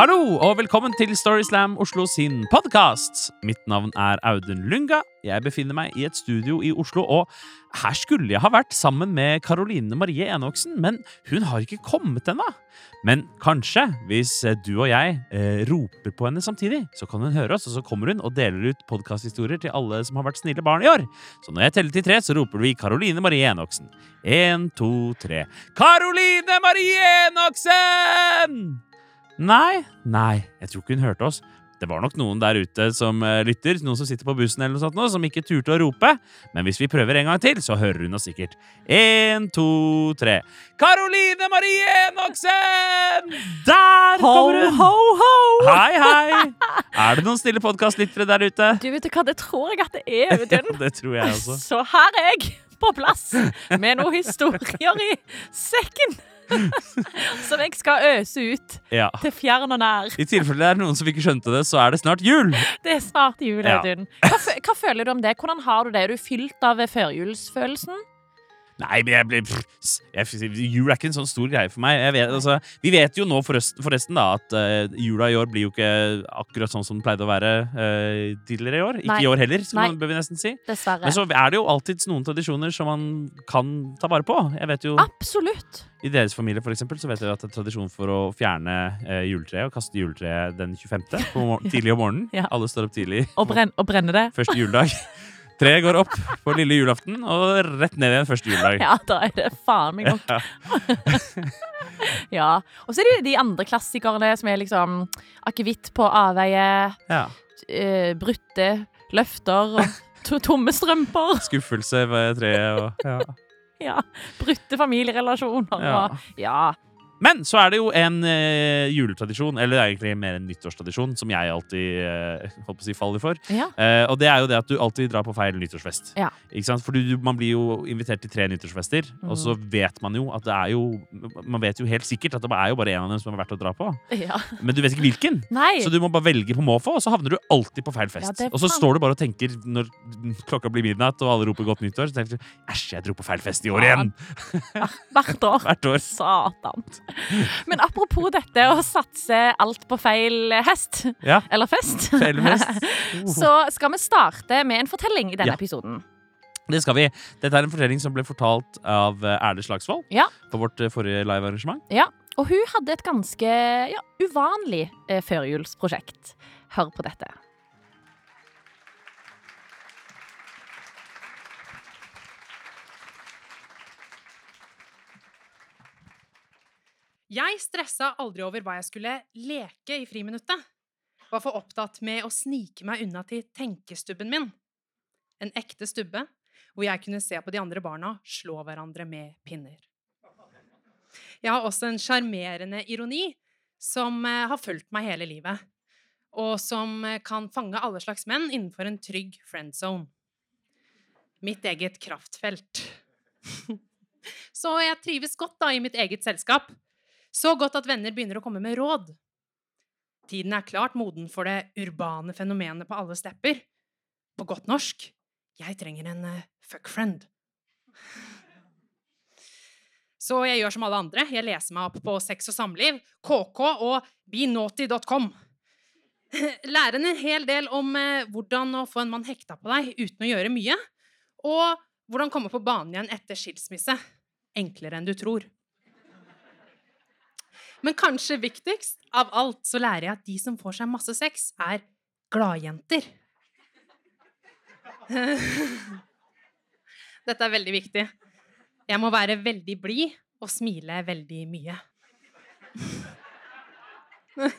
Hallo og velkommen til Storyslam Oslo sin podkast. Mitt navn er Audun Lunga. Jeg befinner meg i et studio i Oslo, og her skulle jeg ha vært sammen med Karoline Marie Enoksen, men hun har ikke kommet ennå. Men kanskje, hvis du og jeg eh, roper på henne samtidig, så kan hun høre oss, og så kommer hun og deler ut podkasthistorier til alle som har vært snille barn i år. Så når jeg teller til tre, så roper vi Karoline Marie Enoksen. Én, to, tre. Karoline Marie Enoksen! Nei, nei, jeg tror ikke hun hørte oss. Det var nok noen der ute som eh, lytter, noen som sitter på bussen eller noe sånt nå, som ikke turte å rope. Men hvis vi prøver en gang til, så hører hun oss sikkert. En, to, tre. Karoline Marie Enoksen! Der kommer hun! ho, ho! ho! Hei, hei! Er det noen stille podkastlyttere der ute? Du vet du hva, det tror jeg at det er, Audun. det tror jeg også. Så her er jeg på plass med noen historier i sekken. Som jeg skal øse ut Ja. til fjern og nær. I tilfelle det er noen som ikke skjønte det, så er det snart jul. Det er snart jul, Ja. Hva, hva føler du om det? Hvordan har du det? Er du fylt av førjulsfølelsen? Nei, men jeg blir Jul er ikke en sånn stor greie for meg. Vet, altså, vi vet jo nå forresten, forresten da at uh, jula i år blir jo ikke akkurat sånn som den pleide å være uh, tidligere i år. Ikke Nei. i år heller, man bør vi nesten si. Dessverre. Men så er det jo alltids noen tradisjoner som man kan ta vare på. Jeg vet jo, Absolutt. I deres familie for eksempel, så vet jeg at det er tradisjon for å fjerne eh, juletreet og kaste juletreet den 25. På mor tidlig om morgenen. Ja. Alle står opp tidlig. Og, brenn, og brenne det. Første juledag. Treet går opp på lille julaften og rett ned igjen første juledag. Ja, da er det faen meg nok. ja. Og så er det jo de andre klassikerne som er liksom akevitt på avveie, Ja. uh, brutte løfter og to tomme strømper. Skuffelse ved treet og ja. Ja. Brutte familierelasjoner Ja. og Ja. Men så er det jo en eh, juletradisjon, eller er egentlig mer en nyttårstradisjon, som jeg alltid eh, holdt på å si faller for. ja. Eh, og det er jo det at du alltid drar på feil nyttårsfest. Ja. Ikke sant? For du, man blir jo invitert til tre nyttårsfester, og så Mm. vet man jo at det er jo Man vet jo helt sikkert at det er jo bare en av dem som er verdt å dra på, ja. men du vet ikke hvilken. Nei. Så du må bare velge på måfå, og så havner du alltid på feil fest. Og så står du bare og tenker når klokka blir midnatt og alle roper godt nyttår, så tenker du æsj, jeg dro på feil fest i år igjen! Hvert år. Hvert år. Satan. Men apropos dette å satse alt på feil hest, Ja. eller fest, Feil fest. så skal vi starte med en fortelling i denne Ja. episoden. Det skal vi. Dette er en fortelling som ble fortalt av eh, Erle Slagsvold Ja. på vårt eh, forrige livearrangement. Ja, og hun hadde et ganske ja, uvanlig eh, førjulsprosjekt. Hør på dette. Jeg stressa aldri over hva jeg skulle leke i friminuttet. Var for opptatt med å snike meg unna til tenkestubben min. En ekte stubbe hvor jeg kunne se på de andre barna slå hverandre med pinner. Jeg har også en sjarmerende ironi som eh, har fulgt meg hele livet, og som eh, kan fange alle slags menn innenfor en trygg friend zone. Mitt eget kraftfelt. Så jeg trives godt da i mitt eget selskap. Så godt at venner begynner å komme med råd. Tiden er klart moden for det urbane fenomenet på alle stepper. På godt norsk jeg trenger en uh, fuckfriend. Så jeg gjør som alle andre. Jeg leser meg opp på sex og samliv, KK og benaughty.com. Lærer en hel del om uh, hvordan å få en mann hekta på deg uten å gjøre mye. Og hvordan komme på banen igjen etter skilsmisse. Enklere enn du tror. Men kanskje viktigst av alt så lærer jeg at de som får seg masse sex, er gladjenter. Dette er veldig viktig. Jeg må være veldig blid og smile veldig mye.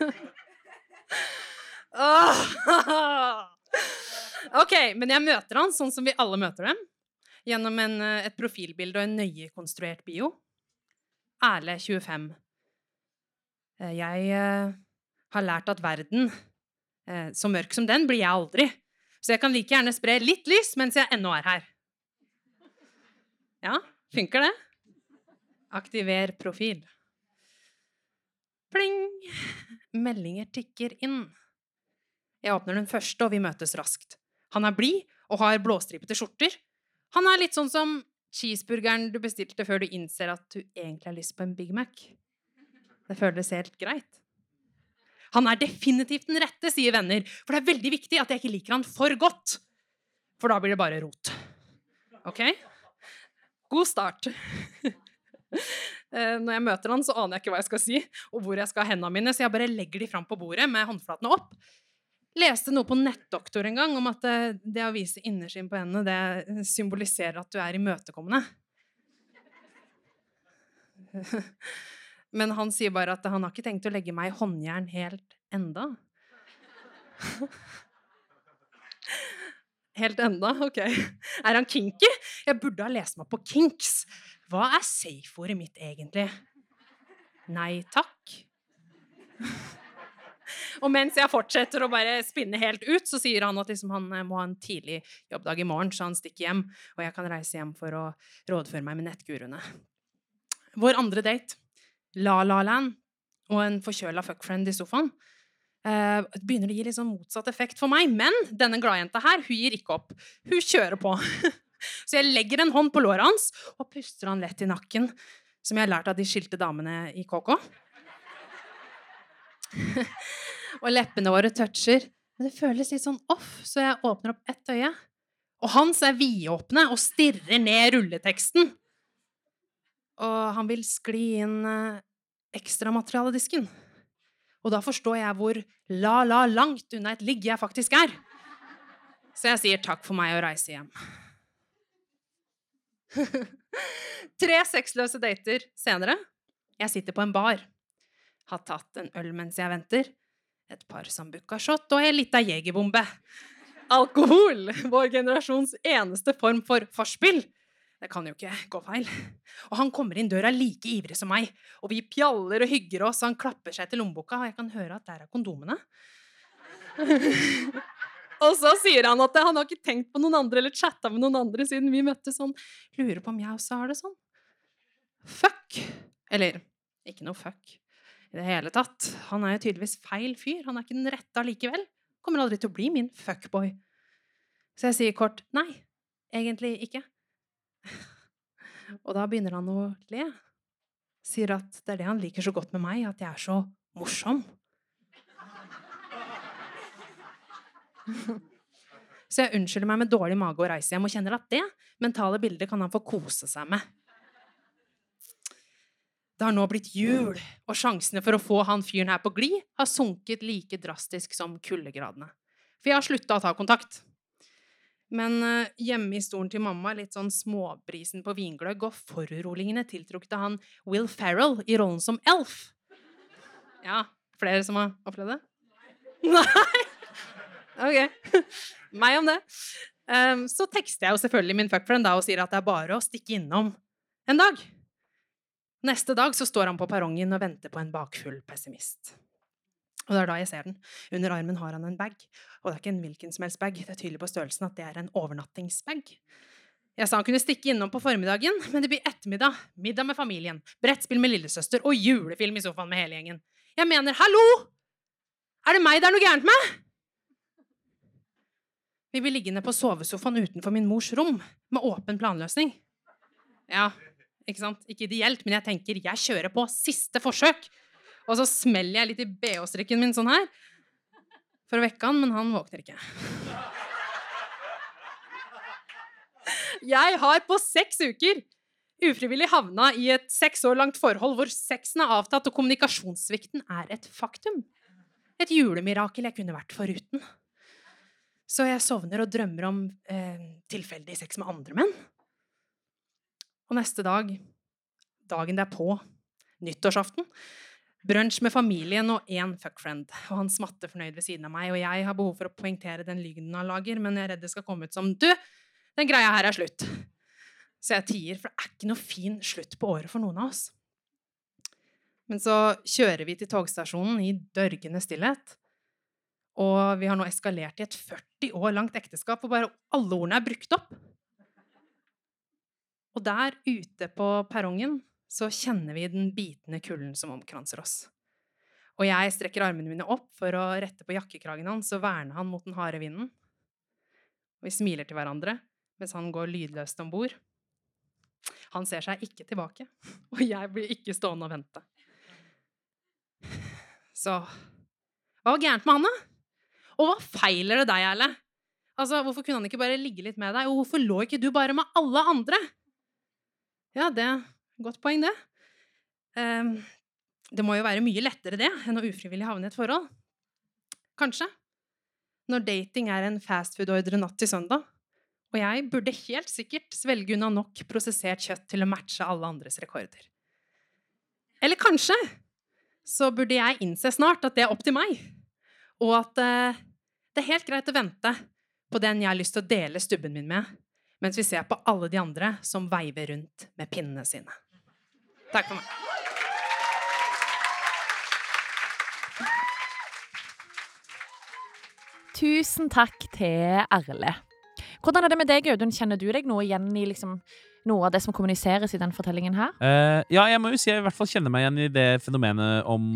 OK, men jeg møter han sånn som vi alle møter dem. Gjennom en, eh, et profilbilde og en nøye konstruert bio. Erle 25. Eh, Jeg eh, har lært at verden, eh, så mørk som den, blir jeg aldri. Så jeg kan like gjerne spre litt lys mens jeg ennå er her. Ja, funker det? Aktiver profil. Pling! Meldinger tikker inn. Jeg åpner den første, og vi møtes raskt. Han er blid og har blåstripete skjorter. Han er litt sånn som cheeseburgeren du bestilte før du innser at du egentlig har lyst på en Big Mac. Det føles helt greit. Han er definitivt den rette, sier venner, for det er veldig viktig at jeg ikke liker han for godt. For da blir det bare rot. OK? God start. Eh, Når jeg møter han, så aner jeg ikke hva jeg skal si, og hvor jeg skal ha hendene mine, så jeg bare legger de fram på bordet med håndflatene opp. Leste noe på Nettdoktor en gang om at eh, det å vise innersyn på hendene, det symboliserer at du er imøtekommende. Men han sier bare at han har ikke tenkt å legge meg i håndjern helt enda. Helt enda? Ok. Er han kinky? Jeg burde ha lest meg på kinks. Hva er safe-ordet mitt egentlig? Nei takk. Og mens jeg fortsetter å bare spinne helt ut, så sier han at liksom han eh, må ha en tidlig jobbdag i morgen, så han stikker hjem, og jeg kan reise hjem for å rådføre meg med nettguruene. Vår andre date, La La Land, og en forkjøla fuckfriend i sofaen, uh, begynner å gi litt sånn motsatt effekt for meg. Men denne gladjenta her, hun gir ikke opp. Hun kjører på. Så jeg legger en hånd på låret hans og puster han lett i nakken, som jeg har lært av de skilte damene i KK. og leppene våre toucher. Men det føles litt sånn off, så jeg åpner opp ett øye. Og hans er vidåpne og stirrer ned rulleteksten. Og han vil skli inn eh, ekstramaterialedisken. Og da forstår jeg hvor la-la langt unna et ligg jeg faktisk er. Så jeg sier takk for meg og reiser hjem. Tre sexløse dater senere. Jeg sitter på en bar. Har tatt en øl mens jeg venter. Et par sambuca shot og ei lita jegerbombe. Alkohol! Vår generasjons eneste form for forspill. Det kan jo ikke gå feil. Og han kommer inn døra like ivrig som meg. Og vi pjaller og hygger oss, og han klapper seg til lommeboka, og jeg kan høre at der er kondomene. og så sier han at han har ikke tenkt på noen andre eller chatta med noen andre siden vi møttes. Sånn, lurer på om jeg også har det sånn. Fuck. Eller ikke noe fuck i det hele tatt. Han er jo tydeligvis feil fyr. Han er ikke den rette allikevel. Kommer aldri til å bli min fuckboy. Så jeg sier kort nei, egentlig ikke. Og da begynner han å le. Sier at det er det han liker så godt med meg, at jeg er så morsom. Så jeg unnskylder meg med dårlig mage og reiser hjem, og kjenner at det mentale bildet kan han få kose seg med. Det har nå blitt jul, og sjansene for å få han fyren her på glid har sunket like drastisk som kuldegradene. For jeg har slutta å ta kontakt. Men uh, hjemme i stolen til mamma, litt sånn småbrisen på vingløgg, og foruroligende tiltrukte han Will Ferrell i rollen som Elf. Ja, flere som har opplevd det? Nei? Ok. Meg om det. Um, så tekster jeg jo selvfølgelig min fuckfriend da og sier at det er bare å stikke innom en dag. Neste dag så står han på perrongen og venter på en bakfull pessimist. Og det er da jeg ser den. Under armen har han en bag. Og det er ikke en hvilken som helst bag. Det er tydelig på størrelsen at det er en overnattingsbag. Jeg sa han kunne stikke innom på formiddagen, men det blir ettermiddag, middag med familien, brettspill med lillesøster og julefilm i sofaen med hele gjengen. Jeg mener, hallo! Er det meg det er noe gærent med? Vi blir liggende på sovesofaen utenfor min mors rom, med åpen planløsning. Ja, ikke sant? Ikke ideelt, men jeg tenker jeg kjører på siste forsøk. Og så smeller jeg litt i bh-strikken min sånn her for å vekke han, men han våkner ikke. Jeg har på seks uker ufrivillig havna i et seks år langt forhold hvor sexen er avtatt og kommunikasjonssvikten er et faktum. Et julemirakel jeg kunne vært foruten. Så jeg sovner og drømmer om eh, tilfeldig sex med andre menn. Og neste dag, dagen derpå, nyttårsaften, brunsj med familien og én fuckfriend. Og han smatter fornøyd ved siden av meg, og jeg har behov for å poengtere den lyden han lager, men jeg er redd det skal komme ut som Du, den greia her er slutt. Så jeg tier, for det er ikke noe fin slutt på året for noen av oss. Men så kjører vi til togstasjonen i dørgende stillhet. Og vi har nå eskalert i et 40 år langt ekteskap hvor bare alle ordene er brukt opp. Og der ute på perrongen så kjenner vi den bitende kulden som omkranser oss. Og jeg strekker armene mine opp for å rette på jakkekragen hans og verne han mot den harde vinden. Og vi smiler til hverandre mens han går lydløst om bord. Han ser seg ikke tilbake, og jeg blir ikke stående og vente. Så Hva var gærent med han, da? Og hva feiler det deg, Erle? Altså, Hvorfor kunne han ikke bare ligge litt med deg? Og hvorfor lå ikke du bare med alle andre? Ja, det et godt poeng, det. Um, det må jo være mye lettere det enn å ufrivillig havne i et forhold. Kanskje. Når dating er en fastfood-ordre natt til søndag. Og jeg burde helt sikkert svelge unna nok prosessert kjøtt til å matche alle andres rekorder. Eller kanskje så burde jeg innse snart at det er opp til meg, og at uh, det er helt greit å vente på den jeg har lyst til å dele stubben min med, mens vi ser på alle de andre som veiver rundt med pinnene sine. Takk for meg. Tusen takk til Erle. Hvordan er det med deg, Audun? Kjenner du deg noe igjen i liksom, noe av det som kommuniseres i den fortellingen her? Uh, ja, jeg må jo si jeg i hvert fall kjenner meg igjen i det fenomenet om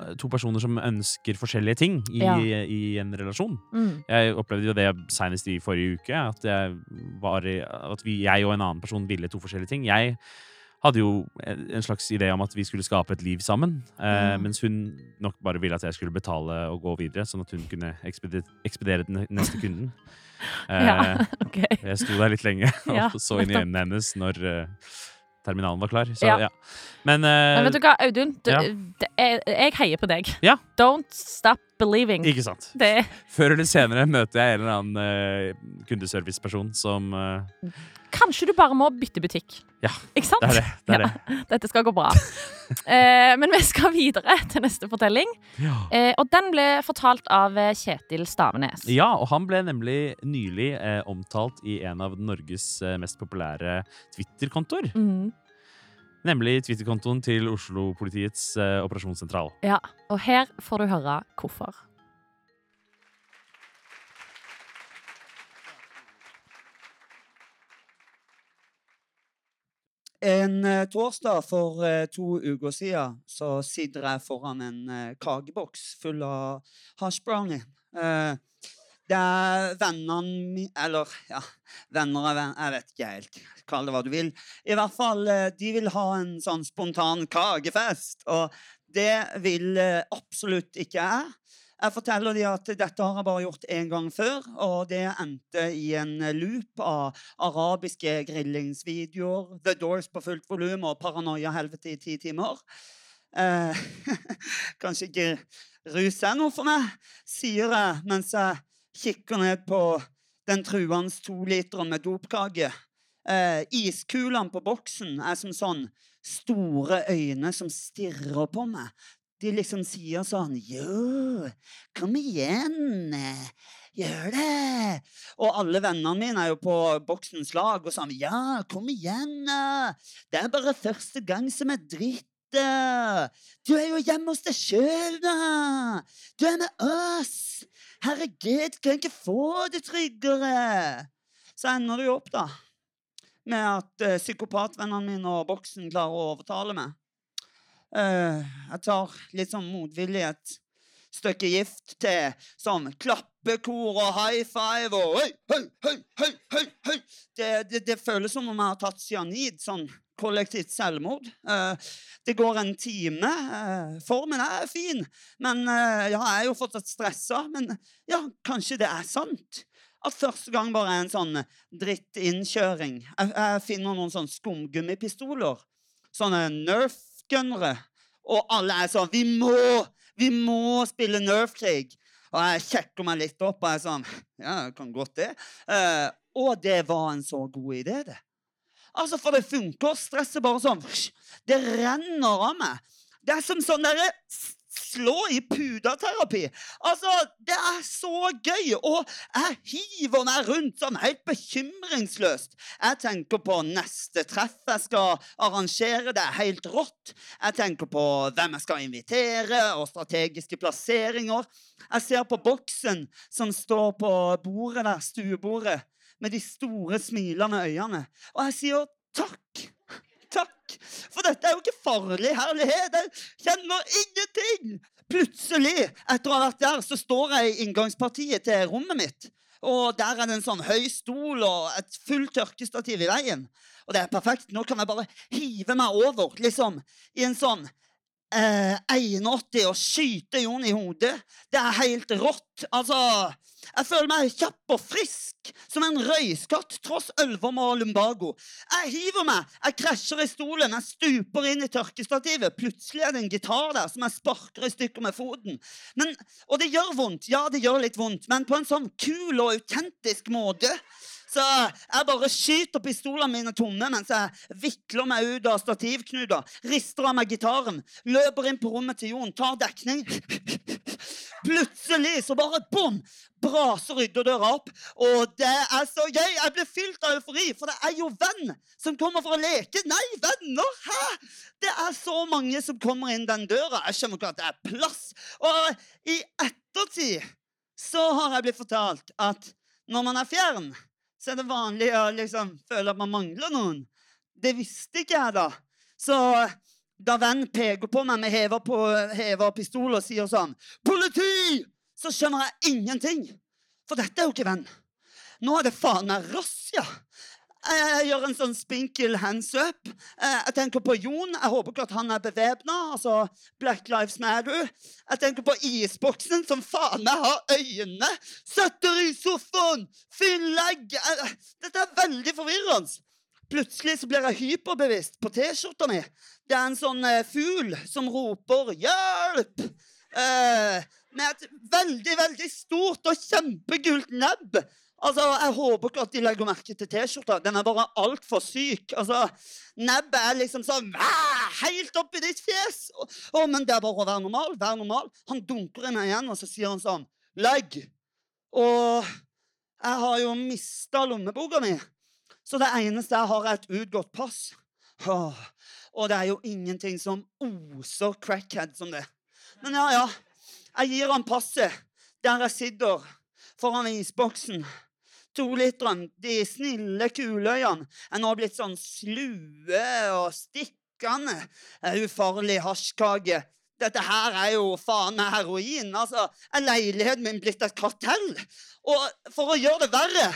eh, to personer som ønsker forskjellige ting i, Ja. i en relasjon. Mm. Jeg opplevde jo det senest i forrige uke, at, jeg, var, i- at vi, jeg og en annen person ville to forskjellige ting. Jeg hadde jo en slags idé om at vi skulle skape et liv sammen, eh, Mm. mens hun nok bare ville at jeg skulle betale og gå videre, sånn at hun kunne ekspedere, ekspedere den neste kunden. Eh, Ja, ok. jeg sto der litt lenge Ja, og så inn i øynene hennes når eh, terminalen var klar. Så, Ja. ja. Men, eh, Men vet du hva, Audun? Du, ja. er, jeg heier på deg. Ja. Don't stop believing. ikke sant. Det, Før eller senere møter jeg en eller annen eh, kundeserviceperson som eh, kanskje du bare må bytte butikk. Ja, Ikke sant? Det er det. det, er Ja. det. Dette skal gå bra. eh, men vi skal videre til neste fortelling. Ja. Eh, og den ble fortalt av eh, Kjetil Stavenes. ja, og han ble nemlig nylig eh, omtalt i en av Norges eh, mest populære Twitter-kontoer. Mm, Nemlig Twitter-kontoen til Oslo-politiets eh, operasjonssentral. ja. Og her får du høre hvorfor. En eh, torsdag for eh, to uker siden så sitter jeg foran en eh, kakeboks full av hash brownie. Det er vennene mine Eller, ja Venner av venner, jeg vet ikke helt. Kall det hva du vil. I hvert fall, de vil ha en sånn spontan kakefest. Og det vil absolutt ikke jeg. Jeg forteller dem at dette har jeg bare gjort én gang før, og det endte i en loop av arabiske grillingsvideoer, The Doors på fullt volum og Paranoia-helvete i ti timer. Eh, kanskje ikke rus er noe for meg, sier jeg mens jeg kikker ned på den truende toliteren med dopkake. Eh, iskulene på boksen er som sånn store øyne som stirrer på meg. De liksom sier sånn Jo, kom igjen. eh, Gjør det. Og alle vennene mine er jo på boksens lag og sånn Ja, kom igjen. eh, Det er bare første gang som er dritt. eh. Du er jo hjemme hos deg sjøl, da. Du er med oss. Herregud, kan jeg ikke få det tryggere? Så ender det jo opp, da, med at uh, psykopatvennene mine og boksen klarer å overtale meg. Eh, jeg tar litt sånn motvillig et stykke gift til sånn klappekor og high five og høy, høy, høy, høy, høy, høy. Det, det, det føles som om jeg har tatt cyanid, sånn kollektivt selvmord. Eh, det går en time. eh, formen er fin, men ja, jeg er jo fortsatt stressa. Men ja, kanskje det er sant? At første gang bare er en sånn drittinnkjøring. Jeg, jeg finner noen sånn skumgummipistoler. Sånne Nerf-gunnere. Og alle er sånn Vi må! Vi må spille Nerf-krig! Og jeg sjekker meg litt opp, og jeg er sånn Ja, kan godt det. Eh, og det var en så god idé, det. Altså, For det funker. Stresset bare sånn Det renner av meg. Det er som sånn derre slå i puda-terapi. Altså, det er så gøy! Og jeg hiver meg rundt sånn helt bekymringsløst. Jeg tenker på neste treff jeg skal arrangere. Det er helt rått. Jeg tenker på hvem jeg skal invitere, og strategiske plasseringer. Jeg ser på boksen som står på bordet der, stuebordet, med de store, smilende øynene. Og jeg sier takk. Takk. For dette er jo ikke farlig herlighet. Jeg kjenner ingenting. Plutselig, etter å ha vært der, så står jeg i inngangspartiet til rommet mitt. Og der er det en sånn høy stol og et fullt tørkestativ i veien. Og det er perfekt. Nå kan jeg bare hive meg over, liksom, i en sånn eh, 81 og skyter Jon i hodet. Det er helt rått. Altså Jeg føler meg kjapp og frisk som en røyskatt tross ølvom og lumbago. Jeg hiver meg, jeg krasjer i stolen, jeg stuper inn i tørkestativet. Plutselig er det en gitar der som jeg sparker i stykker med foten. Men, og det gjør vondt. Ja, det gjør litt vondt, men på en sånn kul og autentisk måte. Så jeg bare skyter pistolene mine tomme mens jeg vikler meg ut av stativknuter, rister av meg gitaren, løper inn på rommet til Jon, tar dekning. Plutselig så bare bom! Braser ryddedøra opp. Og det er så gøy! Jeg blir fylt av eufori, for det er jo venn som kommer for å leke. Nei, venner! Hæ? Det er så mange som kommer inn den døra. Jeg skjønner ikke at det er plass. Og i ettertid så har jeg blitt fortalt at når man er fjern, så er det vanlig å liksom føle at man mangler noen. Det visste ikke jeg, da. Så da vennen peker på meg med hever, på, hever pistol og sier sånn 'Politi!' så skjønner jeg ingenting. For dette er jo ikke venn. Nå er det faen meg razzia. Jeg gjør en sånn spinkel hands up. Eh, Jeg tenker på Jon. Jeg håper ikke at han er bevæpna. Altså Black Lives Matter. Jeg tenker på isboksen, som faen meg har øyne. Setter i sofaen! Fyll legg! Eh, Dette er veldig forvirrende. Plutselig så blir jeg hyperbevisst på T-skjorta mi. Det er en sånn eh, fugl som roper 'hjelp'! Eh, med et veldig, veldig stort og kjempegult nebb. Altså, Jeg håper ikke at de legger merke til T-skjorta. Den er bare altfor syk. Altså, Nebbet er liksom sånn! Helt oppi ditt fjes! Å, men det er bare å være normal. Vær normal. Han dunker i meg igjen, og så sier han sånn Legg! Og jeg har jo mista lommeboka mi. Så det eneste jeg har, er et utgått pass. Åh, og det er jo ingenting som oser crackhead som det. Men ja, ja. Jeg gir han passet der jeg sitter foran isboksen. Toliteren, de snille kuløyene, er nå blitt sånn slue og stikkende. Eh, Ufarlig hasjkake. Dette her er jo faen meg heroin. Altså, er leiligheten min blitt et kartell? Og for å gjøre det verre,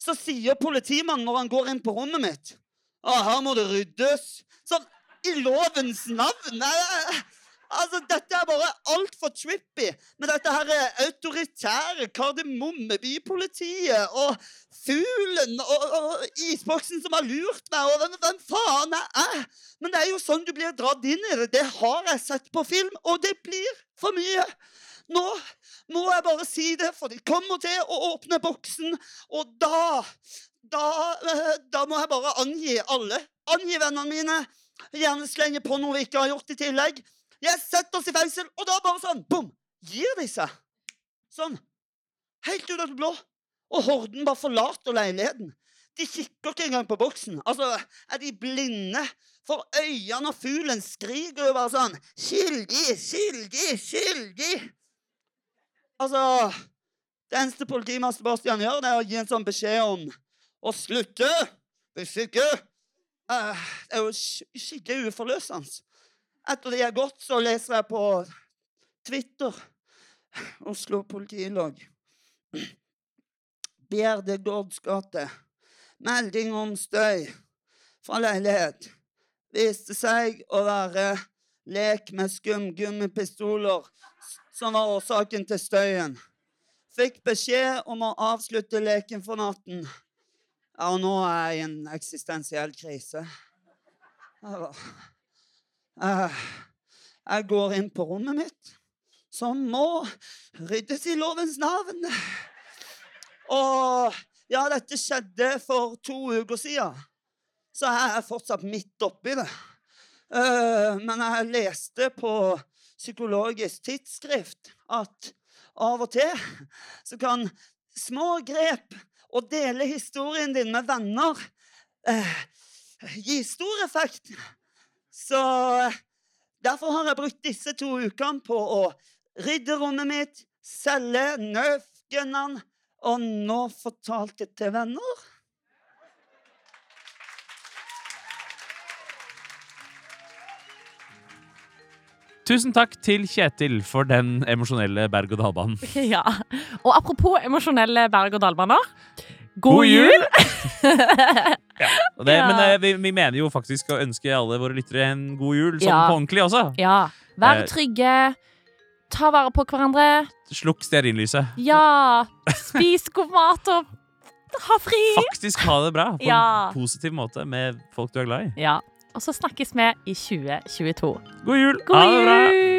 så sier politimannen når han går inn på rommet mitt Å, her må det ryddes. Sånn i lovens navn. Jeg, Altså, Dette er bare altfor trippy. med dette her er autoritære Kardemommebypolitiet og fuglen og, og isboksen som har lurt meg, og hvem, hvem faen er. Men det er jo sånn du blir dratt inn i det. Det har jeg sett på film, og det blir for mye. Nå må jeg bare si det, for de kommer til å åpne boksen, og da Da, eh, da må jeg bare angi alle. Angi vennene mine. Gjerne slenge på noe vi ikke har gjort i tillegg. Jeg setter oss i fengsel, og da bare sånn, bom, gir de seg. Sånn. Helt ut av det blå. Og horden bare forlater leiligheten. De kikker ikke engang på boksen. Altså, Er de blinde? For øynene og fuglen skriker jo bare sånn Skyldig, skyldig, skyldig! Altså Det eneste politimester Bastian gjør, det er å gi en sånn beskjed om å slutte. Hvis ikke uh, Det er jo sk- skikkelig uforløsende. Etter det har gått, så leser jeg på Twitter Oslo politilog. Bjerde Gårds gate. Melding om støy fra leilighet. Viste seg å være lek med skumgummipistoler som var årsaken til støyen. Fikk beskjed om å avslutte leken for natten. Ja, og nå er jeg i en eksistensiell krise. Ja, Jeg går inn på rommet mitt, som må ryddes i lovens navn. Og ja, dette skjedde for to uker siden, så jeg er fortsatt midt oppi det. Eh, Men jeg leste på Psykologisk tidsskrift at av og til så kan små grep og dele historien din med venner eh, gi stor effekt. Så derfor har jeg brukt disse to ukene på å rydde rommet mitt, selge nøfkenene, og nå fortalt det til venner. Tusen takk til Kjetil for den emosjonelle berg-og-dal-banen. Ja. Og apropos emosjonelle berg-og-dal-baner. God jul! Og det, Ja. Men eh, vi, vi mener jo faktisk å ønske alle våre lyttere en god jul, sånn Ja. på ordentlig også. Ja. Vær Eh, trygge. Ta vare på hverandre. Slukk stearinlyset. Ja. Spis god mat og ha fri. Faktisk ha det bra på Ja. en positiv måte med folk du er glad i. Ja. Og så snakkes vi i 2022. God jul! God ha det bra! jul!